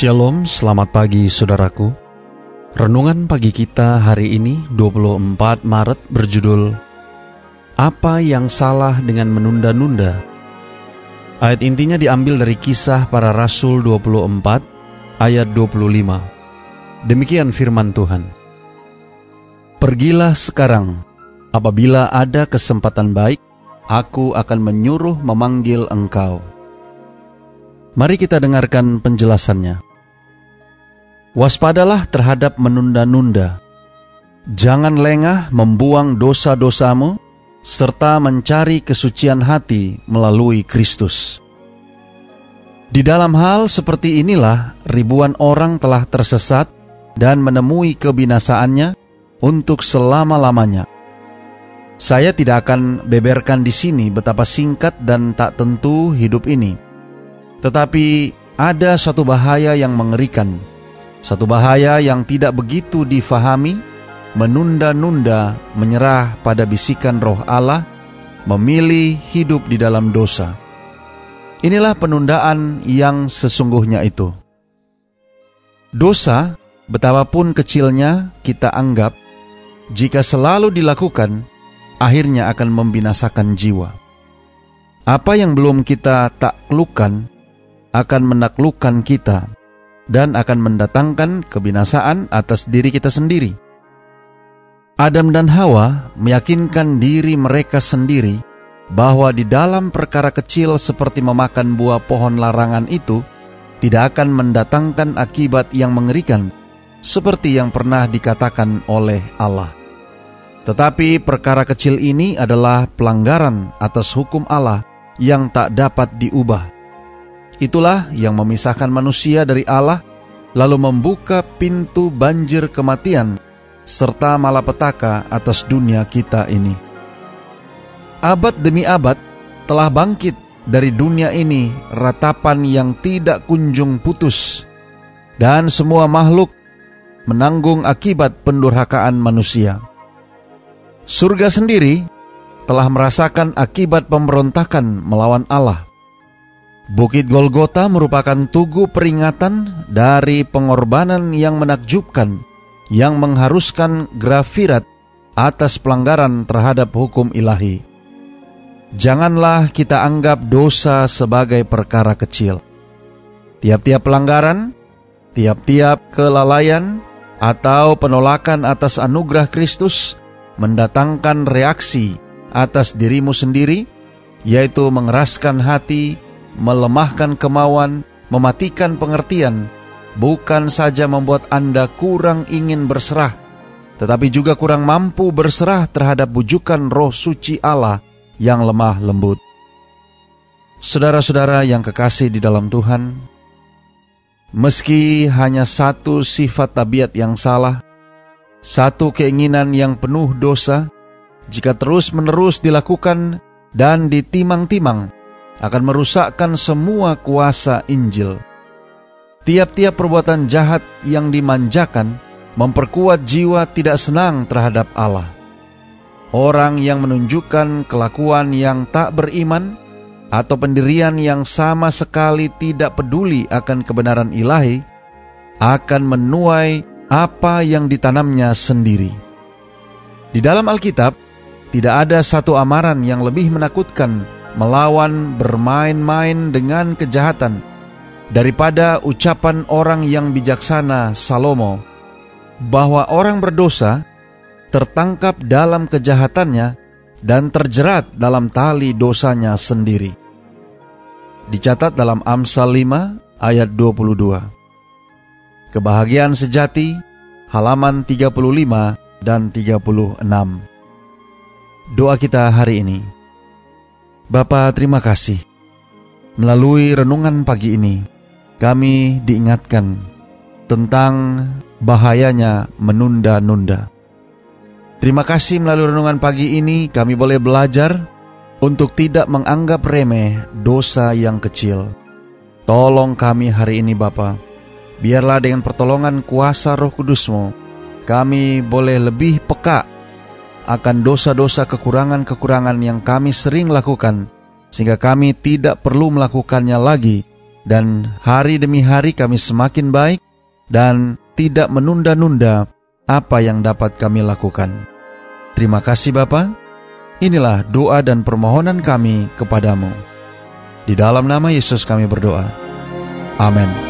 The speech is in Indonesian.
Shalom, selamat pagi saudaraku. Renungan pagi kita hari ini 24 Maret berjudul Apa yang salah dengan menunda-nunda? Ayat intinya diambil dari kisah para rasul 24 ayat 25. Demikian firman Tuhan. Pergilah sekarang, apabila ada kesempatan baik, aku akan menyuruh memanggil engkau. Mari kita dengarkan penjelasannya. Waspadalah terhadap menunda-nunda. Jangan lengah membuang dosa-dosamu serta mencari kesucian hati melalui Kristus. Di dalam hal seperti inilah ribuan orang telah tersesat dan menemui kebinasaannya untuk selama-lamanya. Saya tidak akan beberkan di sini betapa singkat dan tak tentu hidup ini. Tetapi ada satu bahaya yang mengerikan satu bahaya yang tidak begitu difahami, menunda-nunda menyerah pada bisikan roh Allah, memilih hidup di dalam dosa. Inilah penundaan yang sesungguhnya itu. Dosa, betapapun kecilnya kita anggap, jika selalu dilakukan, akhirnya akan membinasakan jiwa. Apa yang belum kita taklukkan akan menaklukkan kita dan akan mendatangkan kebinasaan atas diri kita sendiri. Adam dan Hawa meyakinkan diri mereka sendiri bahwa di dalam perkara kecil seperti memakan buah pohon larangan itu tidak akan mendatangkan akibat yang mengerikan seperti yang pernah dikatakan oleh Allah. Tetapi perkara kecil ini adalah pelanggaran atas hukum Allah yang tak dapat diubah Itulah yang memisahkan manusia dari Allah, lalu membuka pintu banjir kematian serta malapetaka atas dunia kita ini. Abad demi abad telah bangkit dari dunia ini ratapan yang tidak kunjung putus, dan semua makhluk menanggung akibat pendurhakaan manusia. Surga sendiri telah merasakan akibat pemberontakan melawan Allah. Bukit Golgota merupakan tugu peringatan dari pengorbanan yang menakjubkan yang mengharuskan grafirat atas pelanggaran terhadap hukum ilahi. Janganlah kita anggap dosa sebagai perkara kecil. Tiap-tiap pelanggaran, tiap-tiap kelalaian, atau penolakan atas anugerah Kristus mendatangkan reaksi atas dirimu sendiri, yaitu mengeraskan hati, melemahkan kemauan, mematikan pengertian, bukan saja membuat Anda kurang ingin berserah, tetapi juga kurang mampu berserah terhadap bujukan roh suci Allah yang lemah lembut. Saudara-saudara yang kekasih di dalam Tuhan, meski hanya satu sifat tabiat yang salah, satu keinginan yang penuh dosa, jika terus-menerus dilakukan dan ditimang-timang, akan merusakkan semua kuasa Injil. Tiap-tiap perbuatan jahat yang dimanjakan memperkuat jiwa tidak senang terhadap Allah. Orang yang menunjukkan kelakuan yang tak beriman atau pendirian yang sama sekali tidak peduli akan kebenaran ilahi akan menuai apa yang ditanamnya sendiri. Di dalam Alkitab, tidak ada satu amaran yang lebih menakutkan melawan bermain-main dengan kejahatan daripada ucapan orang yang bijaksana Salomo bahwa orang berdosa tertangkap dalam kejahatannya dan terjerat dalam tali dosanya sendiri. Dicatat dalam Amsal 5 ayat 22. Kebahagiaan sejati halaman 35 dan 36. Doa kita hari ini. Bapa terima kasih. Melalui renungan pagi ini, kami diingatkan tentang bahayanya menunda-nunda. Terima kasih melalui renungan pagi ini kami boleh belajar untuk tidak menganggap remeh dosa yang kecil. Tolong kami hari ini Bapa, biarlah dengan pertolongan kuasa roh kudusmu, kami boleh lebih peka akan dosa-dosa kekurangan-kekurangan yang kami sering lakukan, sehingga kami tidak perlu melakukannya lagi, dan hari demi hari kami semakin baik dan tidak menunda-nunda apa yang dapat kami lakukan. Terima kasih Bapa. Inilah doa dan permohonan kami kepadamu. Di dalam nama Yesus kami berdoa. Amin.